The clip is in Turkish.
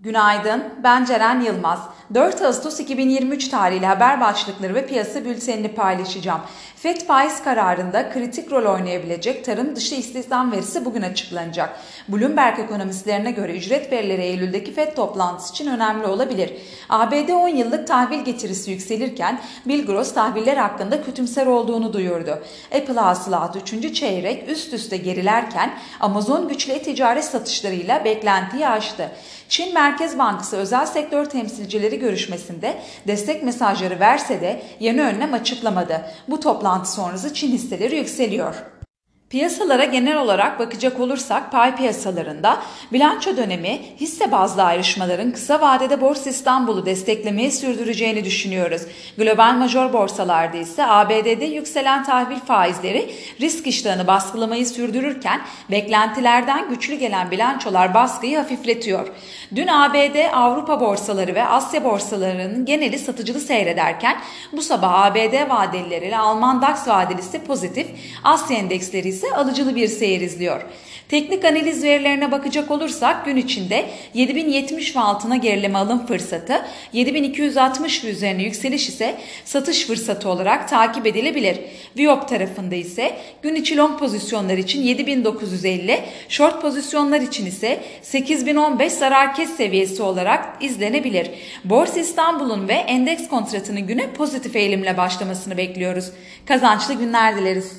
Günaydın, ben Ceren Yılmaz. 4 Ağustos 2023 tarihli haber başlıkları ve piyasa bültenini paylaşacağım. FED faiz kararında kritik rol oynayabilecek tarım dışı istihdam verisi bugün açıklanacak. Bloomberg ekonomistlerine göre ücret verileri Eylül'deki FED toplantısı için önemli olabilir. ABD 10 yıllık tahvil getirisi yükselirken Bill Gross tahviller hakkında kötümser olduğunu duyurdu. Apple hasılatı 3. çeyrek üst üste gerilerken Amazon güçlü e-ticaret satışlarıyla beklentiyi aştı. Çin Merkez Bankası özel sektör temsilcileri görüşmesinde destek mesajları verse de yeni önlem açıklamadı. Bu toplantı sonrası Çin hisseleri yükseliyor. Piyasalara genel olarak bakacak olursak pay piyasalarında bilanço dönemi hisse bazlı ayrışmaların kısa vadede Borsa İstanbul'u desteklemeyi sürdüreceğini düşünüyoruz. Global major borsalarda ise ABD'de yükselen tahvil faizleri risk iştahını baskılamayı sürdürürken beklentilerden güçlü gelen bilançolar baskıyı hafifletiyor. Dün ABD, Avrupa borsaları ve Asya borsalarının geneli satıcılı seyrederken bu sabah ABD vadelileri ile Alman DAX vadelisi pozitif, Asya endeksleri ise alıcılı bir seyir izliyor. Teknik analiz verilerine bakacak olursak gün içinde 7070 ve altına gerileme alım fırsatı, 7260 ve üzerine yükseliş ise satış fırsatı olarak takip edilebilir. Viyop tarafında ise gün içi long pozisyonlar için 7950, short pozisyonlar için ise 8015 zarar kes seviyesi olarak izlenebilir. Borsa İstanbul'un ve endeks kontratının güne pozitif eğilimle başlamasını bekliyoruz. Kazançlı günler dileriz.